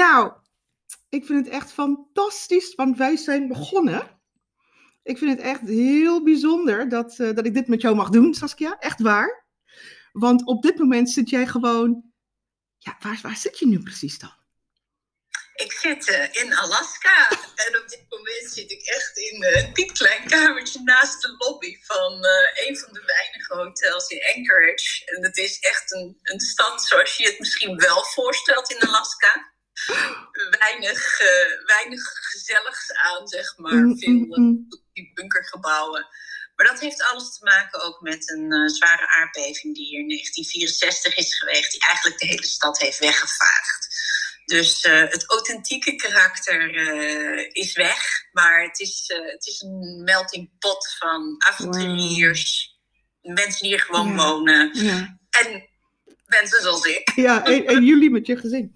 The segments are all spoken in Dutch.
Nou, ik vind het echt fantastisch, want wij zijn begonnen. Ik vind het echt heel bijzonder dat, eh, dat ik dit met jou mag doen, Saskia. Echt waar. Want op dit moment zit jij gewoon. Ja, waar, waar zit je nu precies dan? Ik zit eh, in Alaska en op dit moment zit ik echt in eh, een piepklein kamertje naast de lobby van een van de weinige hotels in Anchorage. En het is echt een, een stad zoals je het misschien wel voorstelt in Alaska. Weinig, weinig gezelligs aan, zeg maar. Mm, Veel mm, mm. die bunkergebouwen. Maar dat heeft alles te maken ook met een zware aardbeving die hier in 1964 is geweest, die eigenlijk de hele stad heeft weggevaagd. Dus uh, het authentieke karakter uh, is weg. Maar het is, uh, het is een melting pot van avonturiers. Wow. Mensen die hier gewoon ja. wonen. Ja. En mensen zoals ik. Ja, en, en, jullie met je gezin.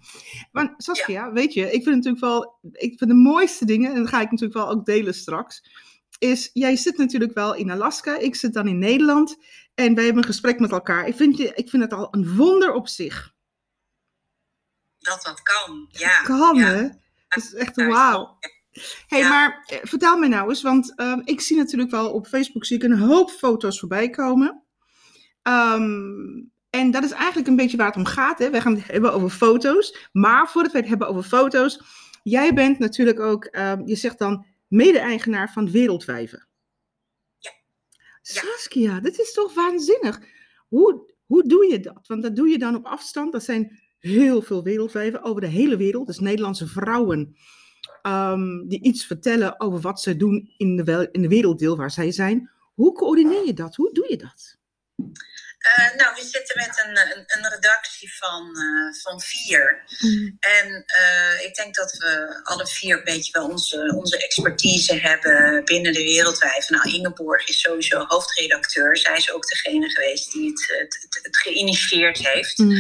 Maar Saskia, ja. weet je, ik vind natuurlijk wel... Ik vind de mooiste dingen, en dat ga ik natuurlijk wel ook delen straks... is, jij zit natuurlijk wel in Alaska. Ik zit dan in Nederland. En wij hebben een gesprek met elkaar. Ik vind, ik vind het al een wonder op zich dat dat kan. Ja, kan, hè? Dat is echt wauw. hey, maar eh, vertel me nou eens, want um, ik zie natuurlijk wel op Facebook zie ik een hoop foto's voorbij komen. Um, en dat is eigenlijk een beetje waar het om gaat. Hè? We gaan het hebben over foto's. Maar voordat we het hebben over foto's, jij bent natuurlijk ook, um, je zegt dan, mede-eigenaar van Wereldwijven. Ja. Saskia, dit is toch waanzinnig? Hoe, hoe doe je dat? Want dat doe je dan op afstand. Dat zijn heel veel wereldwijven over de hele wereld. Dus Nederlandse vrouwen um, die iets vertellen over wat ze doen in de, in de werelddeel waar zij zijn. Hoe coördineer je dat? Hoe doe je dat? Uh, nou, we zitten met een, een, een redactie van, uh, van vier. Mm. En uh, ik denk dat we alle vier een beetje wel onze, onze expertise hebben binnen de wereldwijven. Nou, Ingeborg is sowieso hoofdredacteur. Zij is ook degene geweest die het, het, het, het geïnitieerd heeft. Mm.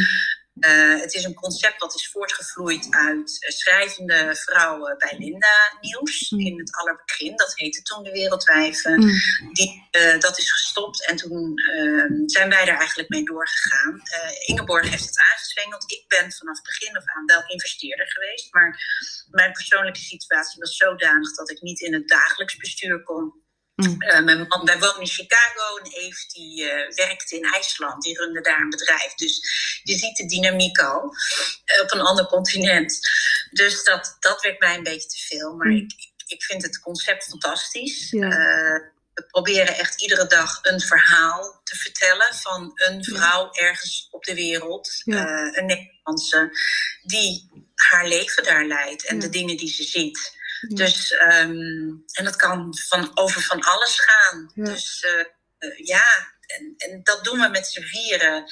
Uh, het is een concept wat is voortgevloeid uit uh, schrijvende vrouwen bij Linda Nieuws mm. in het allerbegin. Dat heette toen de Wereldwijven. Mm. Die, uh, dat is gestopt en toen ehm, zijn wij er eigenlijk mee doorgegaan. Ingeborg heeft het aangezwengeld. Ik ben vanaf begin af aan wel investeerder geweest, maar mijn persoonlijke situatie was zodanig dat ik niet in het dagelijks bestuur kon. Mm. Uh, mijn man, wij wonen in Chicago en Eve die uh, werkte in IJsland. Die runde daar een bedrijf. Dus je ziet de dynamiek al uh, op een ander continent. Dus dat, dat werd mij een beetje te veel. Maar mm. ik, ik vind het concept fantastisch. Ja. we proberen echt iedere dag een verhaal te vertellen van een vrouw ja. ergens op de wereld. Ja. een Nederlandse die haar leven daar leidt en de dingen die ze ziet. Dus, um, en dat kan van, over van alles gaan. Ja. Dus uh, uh, ja, en, en, dat doen we met z'n vieren.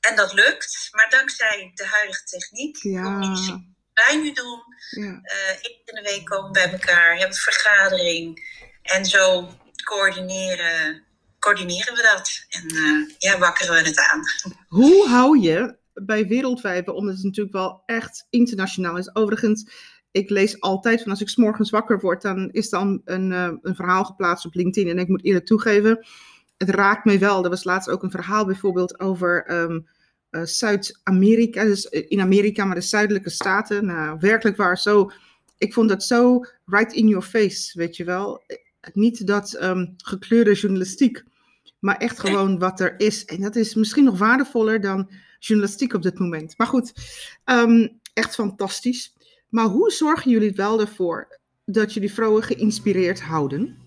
En dat lukt, maar dankzij de huidige techniek, ja. die wij nu doen, ja. uh, één in de week komen bij elkaar, hebben een vergadering en zo coördineren, coördineren we dat. En ja, wakkeren we het aan. Hoe hou je bij Wereldwijven, omdat het natuurlijk wel echt internationaal is. Overigens, ik lees altijd van als ik s morgens wakker word, dan is dan een, uh, een verhaal geplaatst op LinkedIn. En ik moet eerlijk toegeven, het raakt mij wel. Er was laatst ook een verhaal bijvoorbeeld over um, uh, Zuid-Amerika, dus in Amerika, maar de zuidelijke staten. Nou, werkelijk waar, zo. Ik vond dat zo right in your face, weet je wel. Niet dat um, gekleurde journalistiek, maar echt gewoon wat er is. En dat is misschien nog waardevoller dan journalistiek op dit moment. Maar goed, um, echt fantastisch. Maar hoe zorgen jullie wel ervoor dat jullie vrouwen geïnspireerd houden?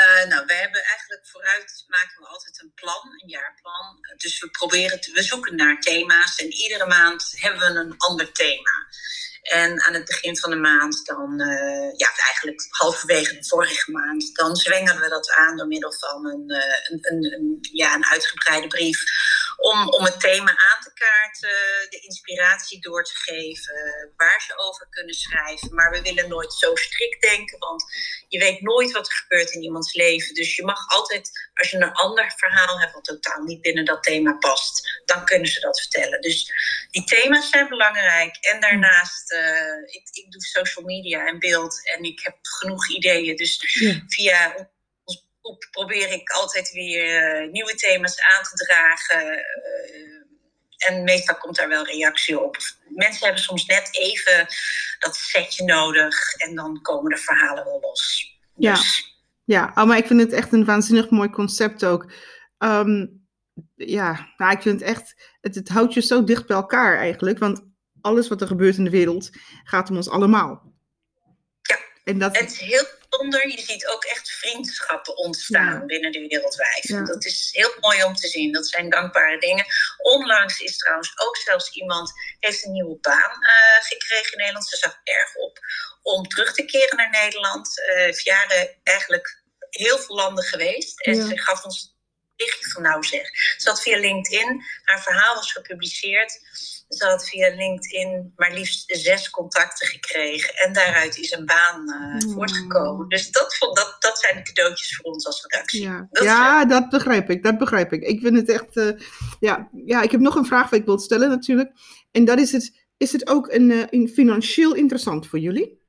Uh, nou, we hebben eigenlijk vooruit maken we altijd een plan, een jaarplan. Dus we proberen, te, we zoeken naar thema's en iedere maand hebben we een ander thema. En aan het begin van de maand, dan, uh, ja, eigenlijk halverwege de vorige maand, dan zwengelen we dat aan door middel van een, een, een, een, ja, een uitgebreide brief om, om het thema aan te kaarten, de inspiratie door te geven, waar ze over kunnen schrijven. Maar we willen nooit zo strikt denken, want je weet nooit wat er gebeurt in iemands leven. Dus je mag altijd, als je een ander verhaal hebt wat totaal niet binnen dat thema past, dan kunnen ze dat vertellen. Dus die thema's zijn belangrijk. En daarnaast, uh, ik, ik doe social media en beeld en ik heb genoeg ideeën. Dus ja. via probeer ik altijd weer uh, nieuwe thema's aan te dragen. Uh, en meestal komt daar wel reactie op. Mensen hebben soms net even dat setje nodig en dan komen de verhalen wel los. Ja, dus... ja. Oh, maar ik vind het echt een waanzinnig mooi concept ook. Ehm, ja, nou, ik vind het echt, het, het houdt je zo dicht bij elkaar eigenlijk, want alles wat er gebeurt in de wereld gaat om ons allemaal. Ja, en dat... het is heel bijzonder. Je ziet ook echt vriendschappen ontstaan binnen de wereldwijs. Ja. Dat is heel mooi om te zien. Dat zijn dankbare dingen. Onlangs is trouwens ook zelfs iemand heeft een nieuwe baan uh, gekregen in Nederland. Ze zag erg op om terug te keren naar Nederland. Uh, heeft jaren eigenlijk heel veel landen geweest. En ze gaf ons berichtje van nou zeg. Ze had via LinkedIn, haar verhaal was gepubliceerd. Ze had via LinkedIn maar liefst zes contacten gekregen. En daaruit is een baan uh, voortgekomen. Dus dat, dat, dat zijn de cadeautjes voor ons als redactie. Ja, dat, ja dat begrijp ik. Dat begrijp ik. Ik vind het echt... Uh, ja, ja, ik heb nog een vraag wat ik wil stellen natuurlijk. En dat is het... Is het ook een, een financieel interessant voor jullie?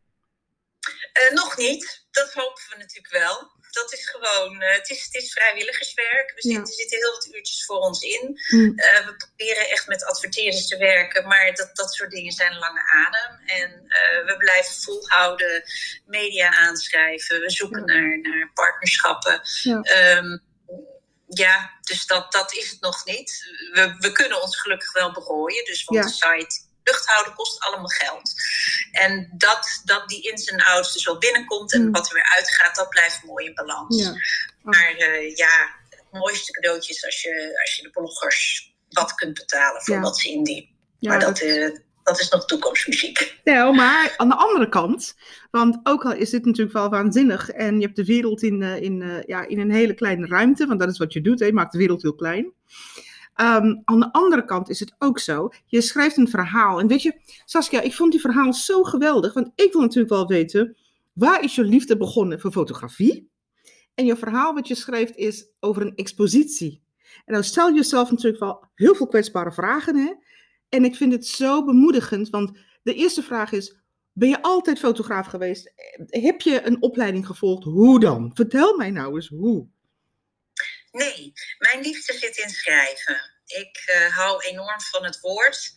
nog niet. Dat hopen we natuurlijk wel dat is gewoon, uh, het, is, het is vrijwilligerswerk. We zitten, Er zitten heel wat uurtjes voor ons in. Mm. Uh, we proberen echt met adverteerders te werken, maar dat, dat soort dingen zijn lange adem. En uh, we blijven volhouden, media aanschrijven. We zoeken naar, naar partnerschappen. Ja. Um, ja, dus dat, dat is het nog niet. We, we kunnen ons gelukkig wel begooien. Dus van de site lucht houden kost allemaal geld. En dat, dat die ins en outs dus wel binnenkomt en mm. wat er weer uitgaat, dat blijft mooi in balans. Ja. Maar uh, ja, het mooiste cadeautje is als je, als je de bloggers wat kunt betalen voor wat ze indien. maar dat, dat... Uh, dat is nog toekomstmuziek. Ja, maar aan de andere kant, want ook al is dit natuurlijk wel waanzinnig en je hebt de wereld in, uh, in, ja, in een hele kleine ruimte, want dat is wat je doet, hè, je maakt de wereld heel klein. Um, aan de andere kant is het ook zo. Je schrijft een verhaal. En weet je, Saskia, ik vond die verhaal zo geweldig. Want ik wil natuurlijk wel weten, waar is je liefde begonnen voor fotografie? En je verhaal wat je schrijft is over een expositie. En dan stel je jezelf natuurlijk wel heel veel kwetsbare vragen. Hè? En ik vind het zo bemoedigend, want de eerste vraag is, ben je altijd fotograaf geweest? Heb je een opleiding gevolgd? Hoe dan? Vertel mij nou eens hoe. Nee, mijn liefde zit in schrijven. Ik uh, hou enorm van het woord.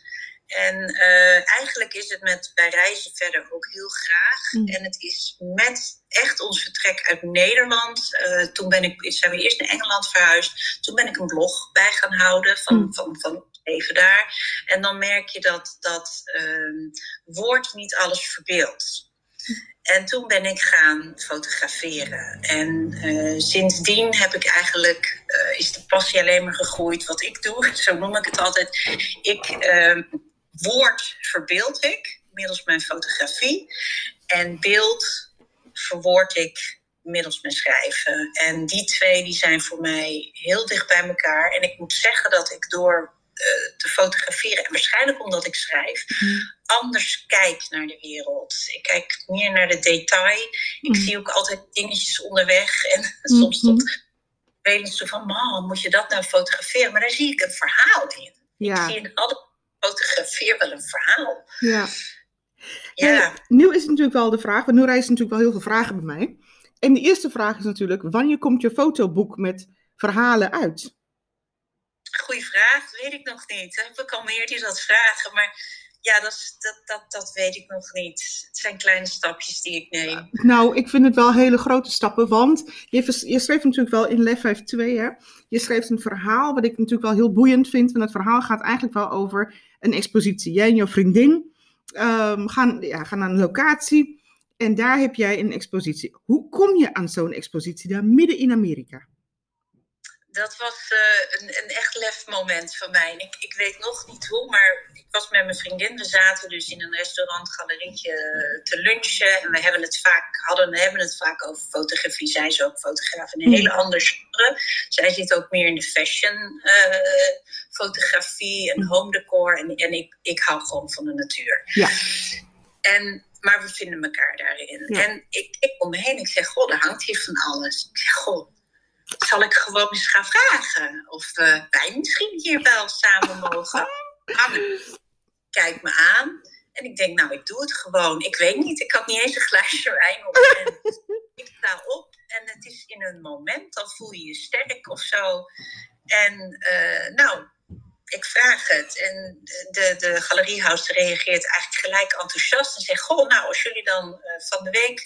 En uh, eigenlijk is het met bij reizen verder ook heel graag. Mm. En het is met echt ons vertrek uit Nederland. Uh, toen ben ik, zijn we eerst naar Engeland verhuisd. Toen ben ik een blog bij gaan houden van, mm. van, van even daar. En dan merk je dat dat uh, woord niet alles verbeeldt. En toen ben ik gaan fotograferen. En uh, sindsdien heb ik eigenlijk, uh, is de passie alleen maar gegroeid wat ik doe. Zo noem ik het altijd. Ik, uh, woord verbeeld ik middels mijn fotografie. En beeld verwoord ik middels mijn schrijven. En die twee die zijn voor mij heel dicht bij elkaar. En ik moet zeggen dat ik door te fotograferen. En waarschijnlijk omdat ik schrijf, mm. anders kijk naar de wereld. Ik kijk meer naar de detail. Ik mm. zie ook altijd dingetjes onderweg. En mm-hmm. soms tot toe van, man, moet je dat nou fotograferen? Maar daar zie ik een verhaal in. Ja. Ik zie in alle fotografeer wel een verhaal. Ja. Ja. nu is het natuurlijk wel de vraag, want nu reizen natuurlijk wel heel veel vragen bij mij. En de eerste vraag is natuurlijk, wanneer komt je fotoboek met verhalen uit? Goeie vraag, weet ik nog niet. Heb ik al meer dat vragen, maar ja, dat, dat, dat, dat weet ik nog niet. Het zijn kleine stapjes die ik neem. Nou, ik vind het wel hele grote stappen, want je, je schreef natuurlijk wel in Lef 52, hè? Je schreef een verhaal, wat ik natuurlijk wel heel boeiend vind, want het verhaal gaat eigenlijk wel over een expositie. Jij en jouw vriendin um, gaan, ja, gaan naar een locatie en daar heb jij een expositie. Hoe kom je aan zo'n expositie daar midden in Amerika? Dat was uh, een, een echt lefmoment van mij. ik, ik weet nog niet hoe, maar ik was met mijn vriendin. We zaten dus in een restaurant, galerietje te lunchen. En we hebben het vaak, hadden, hebben het vaak over fotografie. Zij is ook fotograaf in een hele mm. andere genre. Zij zit ook meer in de fashion uh, fotografie en home decor. En, en ik, ik hou gewoon van de natuur. Ja. En maar we vinden elkaar daarin. En ik om me heen. Ik zeg, goh, daar hangt hier van alles. Ik zeg, goh, zal ik gewoon eens gaan vragen of uh, wij misschien hier wel samen mogen. Kijk me aan. En ik denk, nou, ik doe het gewoon. Ik weet niet, ik had niet eens een glaasje wijn op. En ik sta op en het is in een moment, dan voel je je sterk of zo. En uh, nou, ik vraag het. En de, de galeriehouse reageert eigenlijk gelijk enthousiast en zegt: Goh, nou, als jullie dan van de week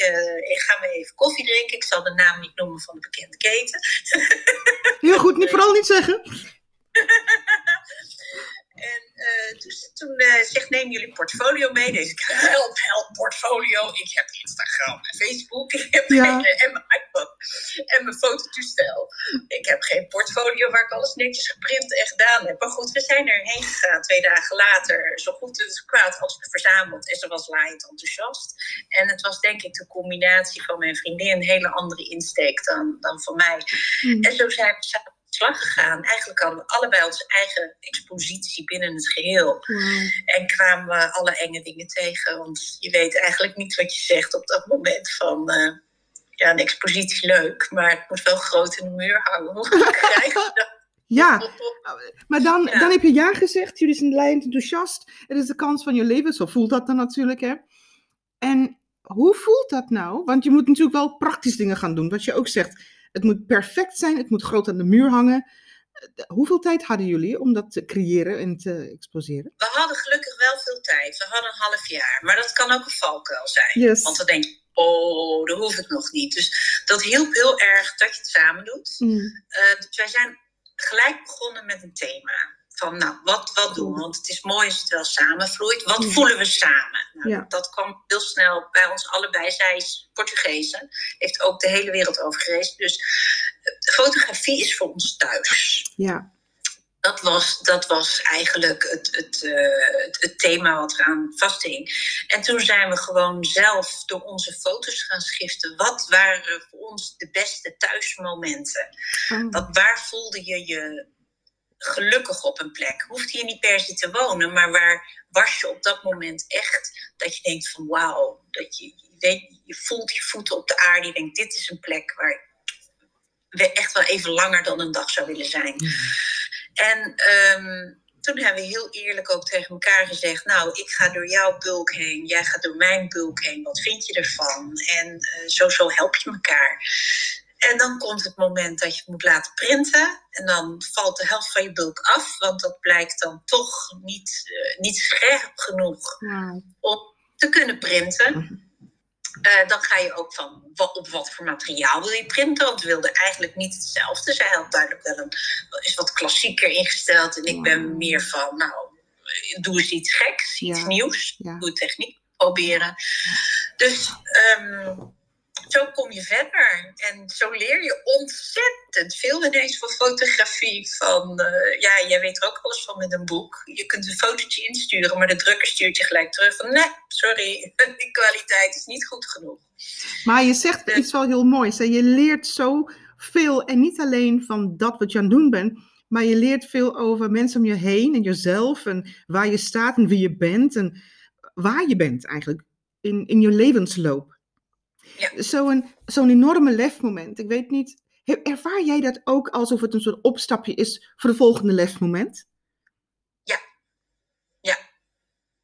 gaan we even koffie drinken. Ik zal de naam niet noemen van de bekende keten. Heel goed, niet, vooral niet zeggen. En uh, dus, toen uh, zegt, neem jullie portfolio mee. Dus ik, help, help, portfolio. Ik heb Instagram en Facebook. Ik heb ja. en mijn. En mijn fototoestel. Ik heb geen portfolio waar ik alles netjes geprint en gedaan heb. Maar goed, we zijn erheen gegaan. Twee dagen later, zo goed als kwaad als verzameld. En ze was laaiend enthousiast. En het was denk ik de combinatie van mijn vriendin. Een hele andere insteek dan, dan van mij. Mm. En zo zijn we slag gegaan. Eigenlijk hadden we allebei onze eigen expositie binnen het geheel. En kwamen we alle enge dingen tegen. Want je weet eigenlijk niet wat je zegt op dat moment van... Uh, ja, een expositie leuk, maar het moet wel groot in de muur hangen. Hoe krijg je dat? Ja, maar dan, dan heb je ja gezegd. Jullie zijn leidend enthousiast. Het is de kans van je leven. Zo voelt dat dan natuurlijk. Hè? En hoe voelt dat nou? Want je moet natuurlijk wel praktisch dingen gaan doen. Wat je ook zegt het moet perfect zijn, het moet groot aan de muur hangen. Hoeveel tijd hadden jullie om dat te creëren en te exposeren? We hadden gelukkig wel veel tijd. We hadden een half jaar. Maar dat kan ook een valkuil zijn. Want dan denk je, oh, dat hoef ik nog niet. Dus dat hielp heel erg dat je het samen doet. Mm. Uh, dus wij zijn gelijk begonnen met een thema van, nou, wat, wat doen we? Want het is mooi als het wel samenvloeit. Wat voelen we samen? Nou, Dat kwam heel snel bij ons allebei. Zij is Portugese, heeft ook de hele wereld over gereisd. Dus eh, fotografie is voor ons thuis. Ja. Dat was, dat was eigenlijk het, het, uh, het, thema wat eraan vasthing. En toen zijn we gewoon zelf door onze foto's gaan schiften. Wat waren voor ons de beste thuismomenten? Oh. Wat, waar voelde je je gelukkig op een plek. Hoeft hier niet per se te wonen, maar waar was je op dat moment echt dat je denkt van wauw, dat je, je, weet, je voelt je voeten op de aarde, je denkt dit is een plek waar we echt wel even langer dan een dag zou willen zijn. En ehm, toen hebben we heel eerlijk ook tegen elkaar gezegd: Nou, ik ga door jouw bulk heen, jij gaat door mijn bulk heen. Wat vind je ervan? En uh, zo, zo help je elkaar. En dan komt het moment dat je het moet laten printen. En dan valt de helft van je bulk af, want dat blijkt dan toch niet, uh, niet scherp genoeg om te kunnen printen. Uh, dan ga je ook van wat, op wat voor materiaal wil je printen. Want we wilden eigenlijk niet hetzelfde. Zij had duidelijk wel een is wat klassieker ingesteld. En ik ben meer van, nou, doe eens iets geks, iets nieuws. Doe techniek proberen. Dus um, zo kom je verder. En zo leer je ontzettend veel ineens van fotografie. Van, uh, ja, jij weet er ook alles van met een boek. Je kunt een fotootje insturen, maar de drukker stuurt je gelijk terug van... nee, sorry, die kwaliteit is niet goed genoeg. Maar je zegt iets wel heel moois. Hè? Je leert zo veel. En niet alleen van dat wat je aan het doen bent... maar je leert veel over mensen om je heen en jezelf... en waar je staat en wie je bent en waar je bent eigenlijk in, in je levensloop. Ja. Zo'n zo'n enorme lefmoment. Ik weet niet, ervaar jij dat ook alsof het een soort opstapje is voor de volgende lefmoment? Ja, ja,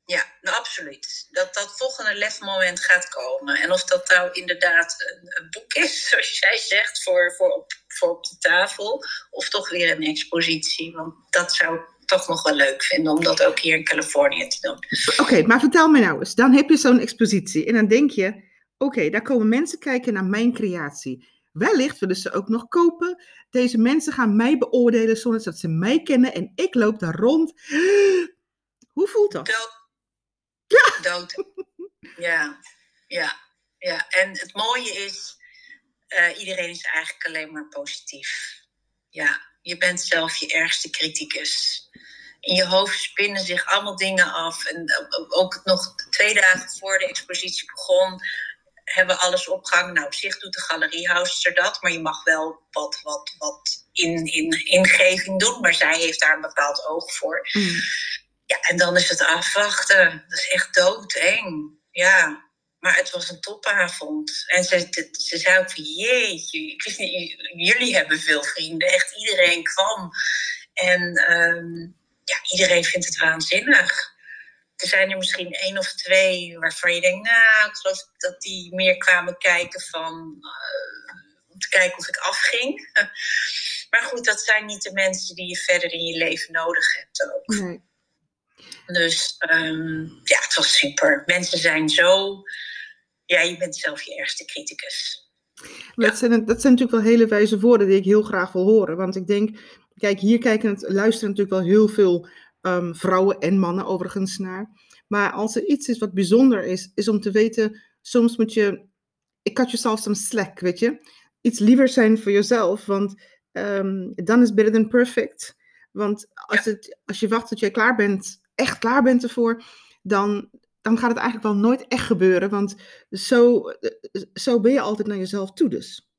ja, nou, absoluut. Dat dat volgende lefmoment gaat komen. En of dat nou inderdaad een, een boek is, zoals jij zegt, voor, voor, op, voor op de tafel, of toch weer een expositie. Want dat zou ik toch nog wel leuk vinden om dat ook hier in Californië te doen. Oké, maar vertel me nou eens. Dan heb je zo'n expositie en dan denk je, Oké, daar komen mensen kijken naar mijn creatie. Wellicht willen ze ook nog kopen. Deze mensen gaan mij beoordelen zonder dat ze mij kennen en ik loop daar rond. Hoe voelt dat? Dood. Ja. Dood. Ja, ja, ja. En het mooie is, uh, iedereen is eigenlijk alleen maar positief. Ja, je bent zelf je ergste criticus. In je hoofd spinnen zich allemaal dingen af. En ook nog twee dagen voor de expositie begon, hebben alles opgehangen. Nou, op zich doet de galeriehoudster dat, maar je mag wel wat, wat, wat in, in, ingeving doen. Maar zij heeft daar een bepaald oog voor. Mm. Ja, en dan is het afwachten. Dat is echt doodeng. Ja, maar het was een topavond. En ze, ze zei ook van, jeetje, ik wist niet, jullie hebben veel vrienden. Echt iedereen kwam. En um, ja, iedereen vindt het waanzinnig er zijn er misschien één of twee waarvan je denkt, nou, ik geloof dat die meer kwamen kijken van, uh, om te kijken of ik afging. Maar goed, dat zijn niet de mensen die je verder in je leven nodig hebt ook. Nee. Dus ehm, ja, het was super. Mensen zijn zo. Ja, je bent zelf je ergste criticus. Dat, zijn, dat zijn natuurlijk wel hele wijze woorden die ik heel graag wil horen. Want ik denk, kijk, hier kijken het, luisteren natuurlijk wel heel veel ehm, vrouwen en mannen overigens naar. Maar als er iets is wat bijzonder is, is om te weten, soms moet je, ik cut jezelf some slack, weet je. Iets liever zijn voor jezelf, want um, dan is better than perfect. Want als, het, als je wacht tot jij klaar bent, echt klaar bent ervoor, dan, dan gaat het eigenlijk wel nooit echt gebeuren. Want zo, zo ben je altijd naar jezelf toe dus.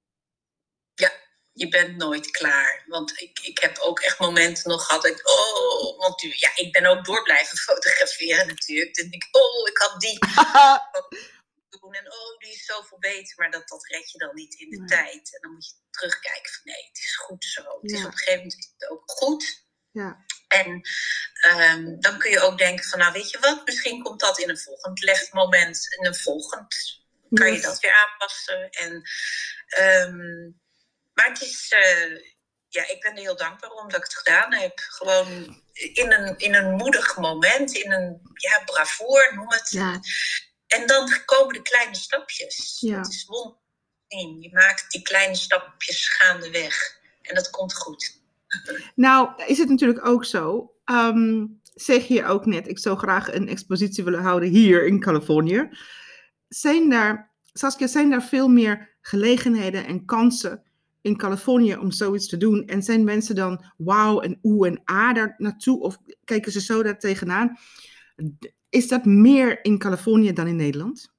Je bent nooit klaar. Want ik, ik heb ook echt momenten nog gehad. Ik, oh, want ja, ik ben ook door blijven fotograferen natuurlijk. Dan denk ik, oh, ik had die doen. En oh, die is zoveel beter. Maar dat, dat red je dan niet in de tijd. En dan moet je terugkijken van nee, het is goed zo. Het is op een gegeven moment ook goed. Ja. En um, dan kun je ook denken van, nou weet je wat, misschien komt dat in een volgend moment, in een volgend, kan je dat weer aanpassen. En, um, maar het is, uh, ja, ik ben er heel dankbaar om dat ik het gedaan heb. Gewoon in een, in een moedig moment, in een ja, bravoer, noem het. Ja. En dan komen de kleine stapjes. Ja. Het is wonderlijk. Je maakt die kleine stapjes gaandeweg. En dat komt goed. Nou, is het natuurlijk ook zo. Um, zeg je ook net, ik zou graag een expositie willen houden hier in Californië. Zijn daar, Saskia, zijn daar veel meer gelegenheden en kansen in Californië om zoiets te doen? En zijn mensen dan wauw en oe en a daar naartoe? Of kijken ze zo daar tegenaan? Is dat meer in Californië dan in Nederland?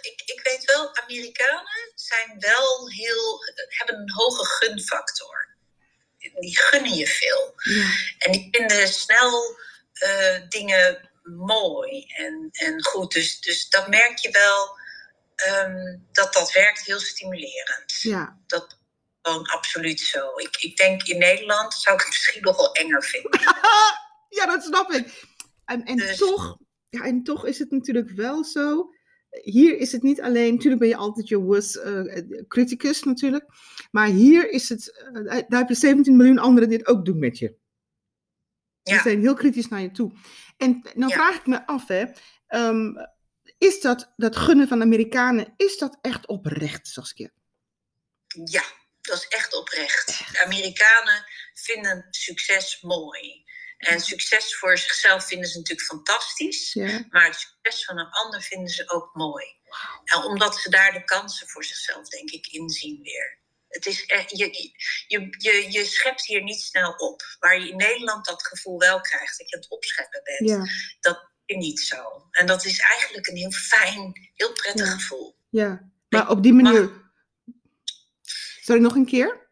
Ik, ik weet wel, Amerikanen zijn wel heel, hebben een hoge gunfactor. Die gunnen je veel. Ja. En die vinden snel uh, dingen mooi en, en goed. Dus, dus dat merk je wel um, dat dat werkt heel stimulerend. Ja. Dat gewoon absoluut zo. Ik, ik denk in Nederland zou ik het misschien nog wel enger vinden. ja, dat snap ik. En, en, dus, toch, ja, en toch is het natuurlijk wel zo hier is het niet alleen, natuurlijk ben je altijd je worst uh, criticus natuurlijk, maar hier is het, uh, daar heb je 17 miljoen anderen die het ook doen met je. Ja. Die zijn heel kritisch naar je toe. En nou vraag ik me af, hè, um, is dat, dat gunnen van Amerikanen, is dat echt oprecht, Saskia? Ja, dat is echt oprecht. Amerikanen vinden succes mooi. En succes voor zichzelf vinden ze natuurlijk fantastisch. Maar het succes van een ander vinden ze ook mooi. En omdat ze daar de kansen voor zichzelf, denk ik, inzien weer. Het is echt, je, je, je, je schept hier niet snel op. Waar je in Nederland dat gevoel wel krijgt, dat je aan het opscheppen bent. Ja. Dat niet zo. En dat is eigenlijk een heel fijn, heel prettig gevoel. Ja, maar op die manier. Sorry, nog een keer?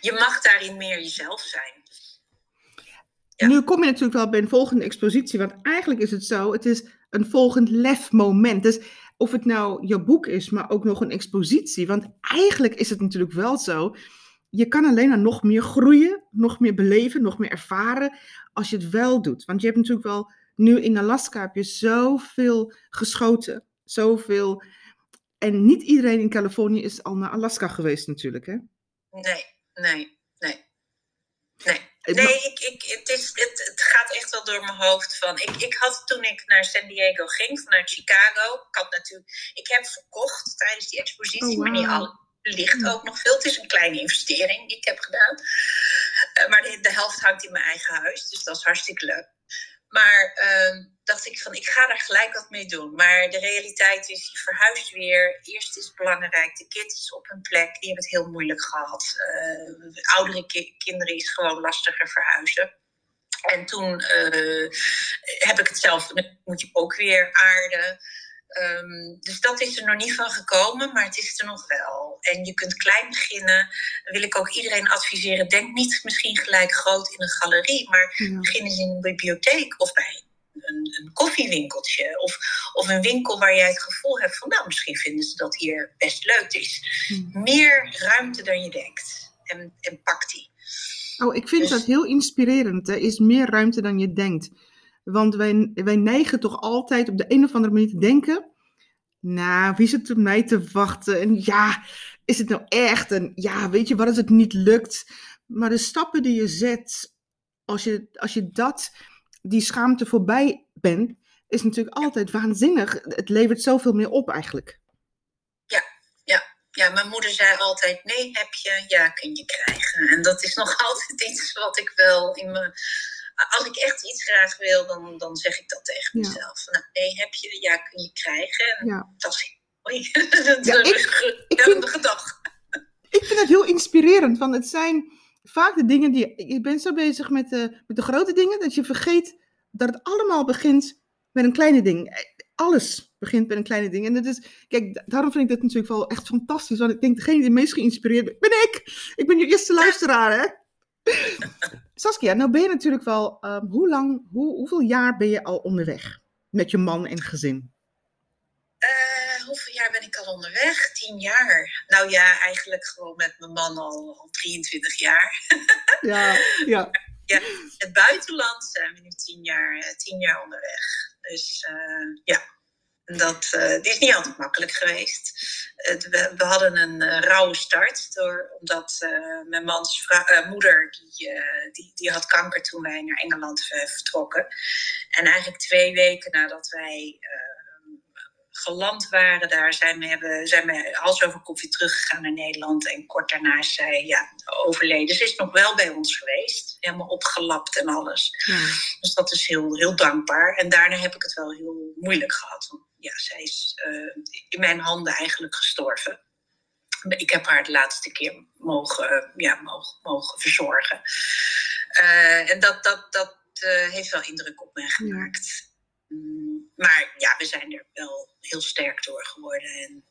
Je mag daarin meer jezelf zijn. Nu kom je natuurlijk wel bij een volgende expositie, want eigenlijk is het zo, het is een volgend lefmoment. Dus of het nou je boek is, maar ook nog een expositie, want eigenlijk is het natuurlijk wel zo, je kan alleen maar nog meer groeien, nog meer beleven, nog meer ervaren, als je het wel doet. Want je hebt natuurlijk wel, nu in Alaska heb je zoveel geschoten, zoveel, en niet iedereen in Californië is al naar Alaska geweest natuurlijk, hè? Nee, nee, nee. Nee. Nee, ik, ik, het, is, het, het gaat echt wel door mijn hoofd. Van. Ik, ik had toen ik naar San Diego ging, vanuit Chicago. Ik, had natuurlijk, ik heb verkocht tijdens die expositie, oh, maar niet al ligt ook nog veel. Het is een kleine investering die ik heb gedaan. Uh, maar de, de, helft hangt in mijn eigen huis, dus dat is hartstikke leuk. Maar uh, dacht ik van, ik ga daar gelijk wat mee doen. Maar de realiteit is, je verhuist weer. Eerst is het belangrijk, de kids op hun plek. Die hebben het heel moeilijk gehad. Uh, oudere ki kinderen is gewoon lastiger verhuizen. En toen uh, heb ik het zelf, moet je ook weer aarden. Um, dus dat is er nog niet van gekomen, maar het is er nog wel. En je kunt klein beginnen. Dan wil ik ook iedereen adviseren. Denk niet misschien gelijk groot in een galerie, maar begin eens in een bibliotheek of bij een, een, koffiewinkeltje. Of, of een winkel waar jij het gevoel hebt van, nou, misschien vinden ze dat hier best leuk. Is hmm. meer ruimte dan je denkt. En, en pak die. Oh, ik vind dus dat heel inspirerend. Er is meer ruimte dan je denkt. Want wij, wij neigen toch altijd op de een of andere manier te denken. nou, wie zit op mij te wachten? En ja, is het nou echt? En ja, weet je wat als het niet lukt? Maar de stappen die je zet, als je, als je dat, die schaamte voorbij bent, is natuurlijk altijd waanzinnig. Het levert zoveel meer op eigenlijk. Ja, ja. Ja, mijn moeder zei altijd: nee, heb je, ja, kun je krijgen. En dat is nog altijd iets wat ik wel in me. Als ik echt iets graag wil, dan, dan zeg ik dat tegen mezelf. Nou, nee, heb je, ja, kun je krijgen. En ja. dat is dat ja, is ik, ik vind, gedag. Ik vind het heel inspirerend, want het zijn vaak de dingen die. Je bent zo bezig met de, met de grote dingen dat je vergeet dat het allemaal begint met een kleine ding. Alles begint met een kleine ding. En dat is, kijk, daarom vind ik dit natuurlijk wel echt fantastisch. Want ik denk, degene die het meest geïnspireerd ben ik. Ik ben je eerste luisteraar, hè? Saskia, nou ben je natuurlijk wel, um, hoe lang, hoe, hoeveel jaar ben je al onderweg met je man en gezin? Uh, hoeveel jaar ben ik al onderweg? Tien jaar. Nou ja, eigenlijk gewoon met mijn man al, al 23 jaar. ja, ja. Ja, het buitenland zijn we nu tien jaar, eh, tien jaar onderweg. Dus uh, ja, dat uh, is niet altijd makkelijk geweest. we, we, hadden een uh, rauwe start, door, omdat mijn mans moeder die, die, die had kanker toen wij naar Engeland vertrokken. En eigenlijk twee weken nadat wij geland waren daar, zijn we, hebben, zijn we hals over koffie teruggegaan naar Nederland. En kort daarna is zij ja, overleden. Ze is nog wel bij ons geweest, helemaal opgelapt en alles. Ja. Dus dat is heel, heel dankbaar. En daarna heb ik het wel heel moeilijk gehad. Ja, zij is uh, in mijn handen eigenlijk gestorven. Ik heb haar de laatste keer mogen, ja, mogen, mogen verzorgen. Uh, en dat, dat, dat heeft wel indruk op mij gemaakt. Mm, maar ja, we zijn er wel heel sterk door geworden. En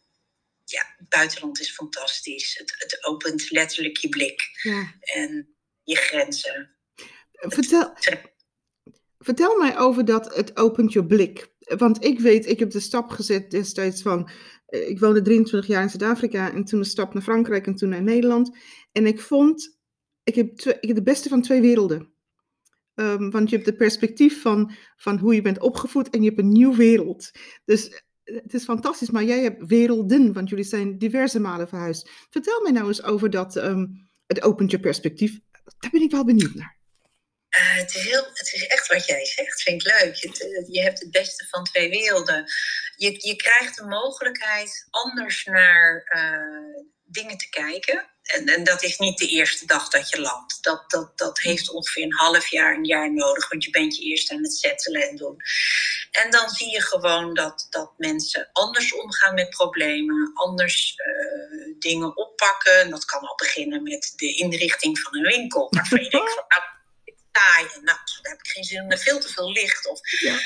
ja, het buitenland is fantastisch. Het, het opent letterlijk je blik ja. en je grenzen. Vertel, vertel mij over dat het opent je blik. Want ik weet, ik heb de stap gezet destijds van. Eh, ik woonde 23 jaar in Zuid-Afrika en toen een stap naar Frankrijk en toen naar Nederland. En ik vond, ik heb, twee, ik de beste van twee werelden. Um, want je hebt het perspectief van, van hoe je bent opgevoed en je hebt een nieuwe wereld. Dus eh, het is fantastisch, maar jij hebt werelden, want jullie zijn diverse malen verhuisd. Vertel mij nou eens over dat, um, het opent je perspectief. Daar ben ik wel benieuwd naar. Uh, het, is het is echt wat jij zegt, vind ik leuk. Je, eh, je hebt het beste van twee werelden. Je, je krijgt de mogelijkheid anders naar uh, dingen te kijken en, en, dat is niet de eerste dag dat je landt. Dat, dat, dat heeft ongeveer een half jaar, een jaar nodig. Want je bent je eerst aan het settelen en doen. En dan zie je gewoon dat, dat mensen anders omgaan met problemen. Anders dingen oppakken. Dat kan al beginnen met de inrichting van een winkel. Waarvan je denkt van, nou. Nou, daar heb ik geen zin in. Veel te veel licht. Of, ja.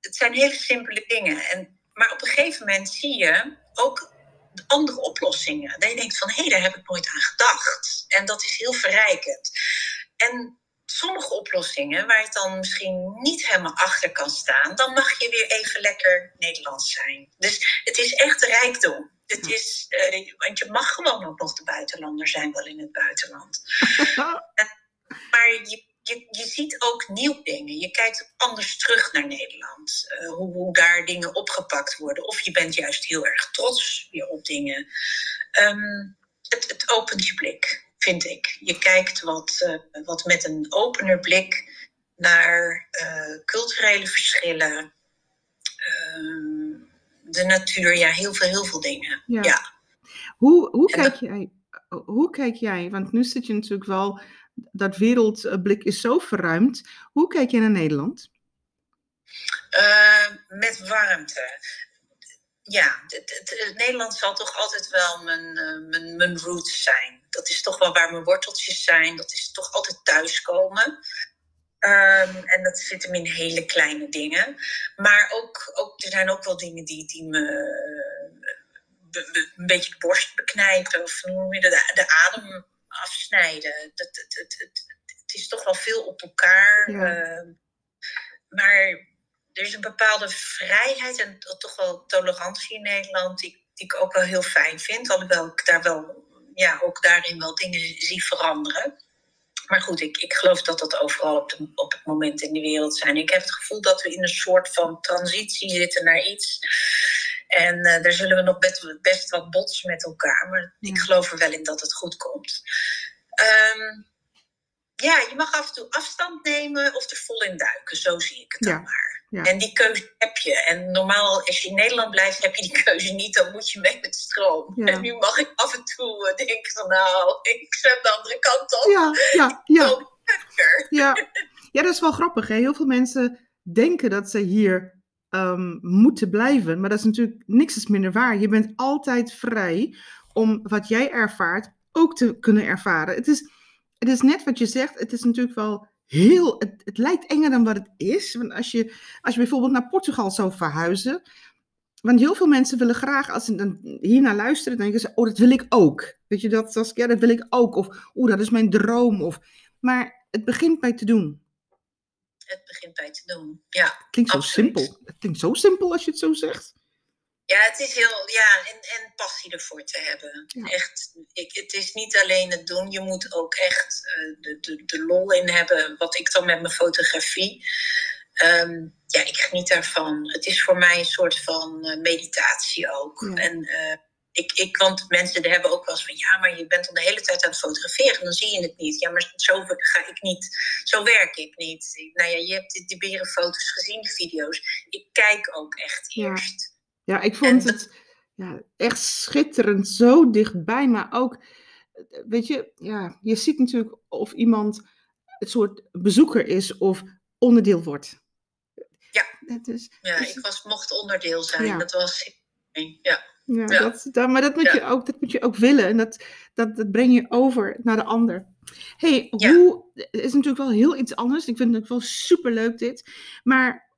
Het zijn hele simpele dingen. En, maar op een gegeven moment zie je ook andere oplossingen. Dat je denkt van, hé, hey, daar heb ik nooit aan gedacht. En dat is heel verrijkend. En sommige oplossingen waar je dan misschien niet helemaal achter kan staan, dan mag je weer even lekker Nederlands zijn. Dus het is echt rijkdom. Het is, uh, want je mag gewoon ook nog de buitenlander zijn, wel in het buitenland. maar je je, je ziet ook nieuw dingen. Je kijkt anders terug naar Nederland. Uh, hoe, hoe, daar dingen opgepakt worden. Of je bent juist heel erg trots weer op dingen. Um, het, het, opent je blik, vind ik. Je kijkt wat, uh, wat met een opener blik naar uh, culturele verschillen. Ehm, de natuur, ja, heel veel, heel veel dingen. Ja. ja. Hoe, hoe, kijk jij, hoe kijk jij, want nu zit je natuurlijk wel dat wereldblik is zo verruimd. Hoe kijk je naar Nederland? Uh, met warmte. Ja, Nederland zal toch altijd wel mijn, uh, mijn, mijn roots zijn. Dat is toch wel waar mijn worteltjes zijn. Dat is toch altijd thuiskomen. Um, en dat zit hem in hele kleine dingen. Maar ook, ook, er zijn ook wel dingen die, die me een beetje de borst beknijpen. Of noem je de, de adem afsnijden. Het, het, het, het, is toch wel veel op elkaar. Ehm, maar er is een bepaalde vrijheid en toch wel tolerantie in Nederland, die, die ik ook wel heel fijn vind. Alhoewel ik daar wel, ja, ook daarin wel dingen zie veranderen. Maar goed, ik, ik geloof dat dat overal op, de, op het moment in de wereld zijn. Ik heb het gevoel dat we in een soort van transitie zitten naar iets En uh, daar zullen we nog best, best wat botsen met elkaar. Maar ik geloof er wel in dat het goed komt. Um, ja, je mag af en toe afstand nemen of er vol in duiken. Zo zie ik het dan maar. Ja. En die keuze heb je. En normaal, als je in Nederland blijft, heb je die keuze niet. Dan moet je mee met de stroom. En nu mag ik af en toe uh, denken van, nou, ik zwem de andere kant op. Ja, ja, ja. Ja. ja, dat is wel grappig. Hè? Heel veel mensen denken dat ze hier um, moeten blijven. Maar dat is natuurlijk niks is minder waar. Je bent altijd vrij om wat jij ervaart ook te kunnen ervaren. Het is, het is net wat je zegt. Het is natuurlijk wel heel. Het, lijkt enger dan wat het is. Want als je, als je bijvoorbeeld naar Portugal zou verhuizen. Want heel veel mensen willen graag, als ze dan hier naar luisteren, denken ze: Oh, dat wil ik ook. Weet je dat, ja, dat wil ik ook. Of, oh, dat is mijn droom. Of, maar het begint bij te doen. Het begint bij te doen, ja. Klinkt zo simpel. Het klinkt zo simpel als je het zo zegt. Ja, het is heel, ja, en, en passie ervoor te hebben. Echt, ik, het is niet alleen het doen, je moet ook echt uh, de, de, de lol in hebben. Wat ik dan met mijn fotografie. Um, ja, ik geniet daarvan. Het is voor mij een soort van uh, meditatie ook. En uh, ik, ik, want mensen hebben ook wel eens van ja, maar je bent dan de hele tijd aan het fotograferen, dan zie je het niet. Ja, maar zo ga ik niet, zo werk ik niet. Nou ja, je hebt die, berenfoto's gezien, de video's. Ik kijk ook echt eerst. Ja, ik vond het ja, echt schitterend, zo dichtbij, maar ook, weet je, ja, je ziet natuurlijk of iemand het soort bezoeker is of onderdeel wordt. Ja, is, ja ik was, mocht onderdeel zijn, dat was, ja. Ja, Dat, dat, maar dat moet, je ook, dat moet je ook willen en dat, dat, dat breng je over naar de ander. hey, hoe, het is natuurlijk wel heel iets anders. Ik vind het wel super leuk dit. Maar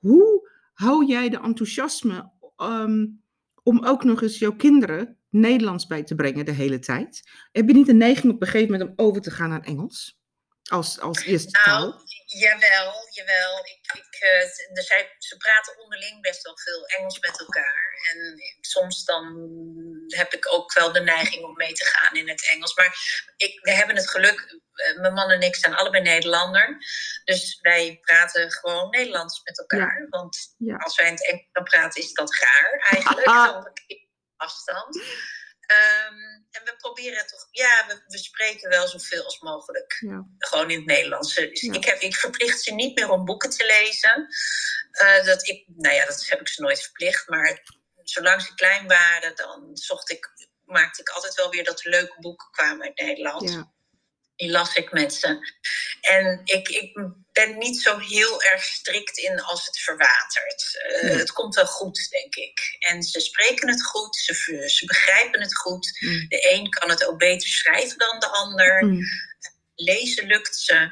hoe hou jij de enthousiasme Ehm, om ook nog eens jouw kinderen Nederlands bij te brengen de hele tijd? Heb je niet een neiging op een gegeven moment om over te gaan naar Engels? Als, als eerste nou, taal? Jawel, jawel. Ik, ik, uh, zij, ze praten onderling best wel veel Engels met elkaar. En soms dan heb ik ook wel de neiging om mee te gaan in het Engels. Maar ik, we hebben het geluk, uh, mijn man en ik zijn allebei Nederlander. Dus wij praten gewoon Nederlands met elkaar. Want als wij in het Engels gaan praten, is dat gaar eigenlijk. afstand. Um, en we proberen toch, ja, we, we, spreken wel zoveel als mogelijk. Ja. Gewoon in het Nederlands. Dus ik, heb, ik verplicht ze niet meer om boeken te lezen. Uh, dat ik, nou ja, dat heb ik ze nooit verplicht. Maar zolang ze klein waren, dan zocht ik, maakte ik altijd wel weer dat er leuke boeken kwamen uit Nederland. Ja die las ik met ze. En ik, ik ben niet zo heel erg strikt in als het verwatert. Uh, Het komt wel goed, denk ik. En ze spreken het goed, ze, ze begrijpen het goed. Mm. De een kan het ook beter schrijven dan de ander. Mm. Lezen lukt ze.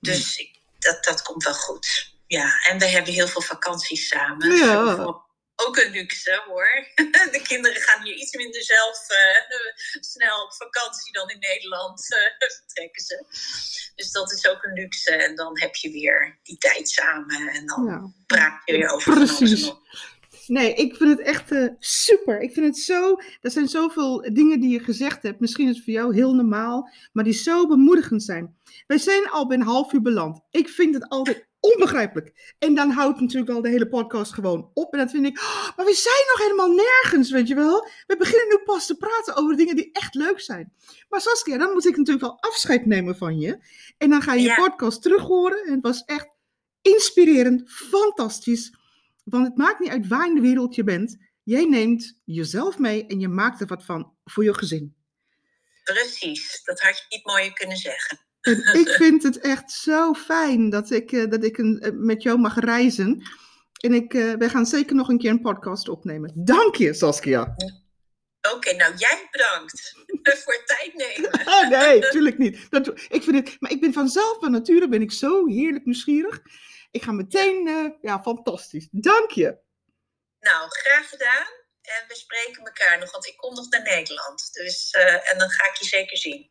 Dus ik, dat, dat komt wel goed. Ja, en we hebben heel veel vakanties samen. Ja ook een luxe hoor. De kinderen gaan hier iets minder zelf uh, snel op vakantie dan in Nederland uh, vertrekken ze. Dus dat is ook een luxe. En dan heb je weer die tijd samen en dan praat je weer over Precies. Nee, ik vind het echt uh, super. Ik vind het zo. Er zijn zoveel dingen die je gezegd hebt. Misschien is het voor jou heel normaal, maar die zo bemoedigend zijn. Wij zijn al bij een half uur beland. Ik vind het altijd onbegrijpelijk. En dan houdt natuurlijk al de hele podcast gewoon op. En dan vind ik, oh, maar we zijn nog helemaal nergens, weet je wel. We beginnen nu pas te praten over dingen die echt leuk zijn. Maar Saskia, dan moet ik natuurlijk wel afscheid nemen van je. En dan ga je je podcast terug horen. En het was echt inspirerend, fantastisch. Want het maakt niet uit waar in de wereld je bent. Jij neemt jezelf mee en je maakt er wat van voor je gezin. Precies, dat had je niet mooier kunnen zeggen. En ik vind het echt zo fijn dat ik, uh, dat ik een, uh, met jou mag reizen. En ik, uh, wij gaan zeker nog een keer een podcast opnemen. Dank je, Saskia. Oké, okay, nou jij bedankt voor het tijd nemen. ah, nee, natuurlijk niet. Dat, ik vind het, maar ik ben vanzelf van nature ben ik zo heerlijk nieuwsgierig. Ik ga meteen, ja, fantastisch. Dank je. Nou, graag gedaan. En we spreken elkaar nog, want ik kom nog naar Nederland. Dus, en dan ga ik je zeker zien.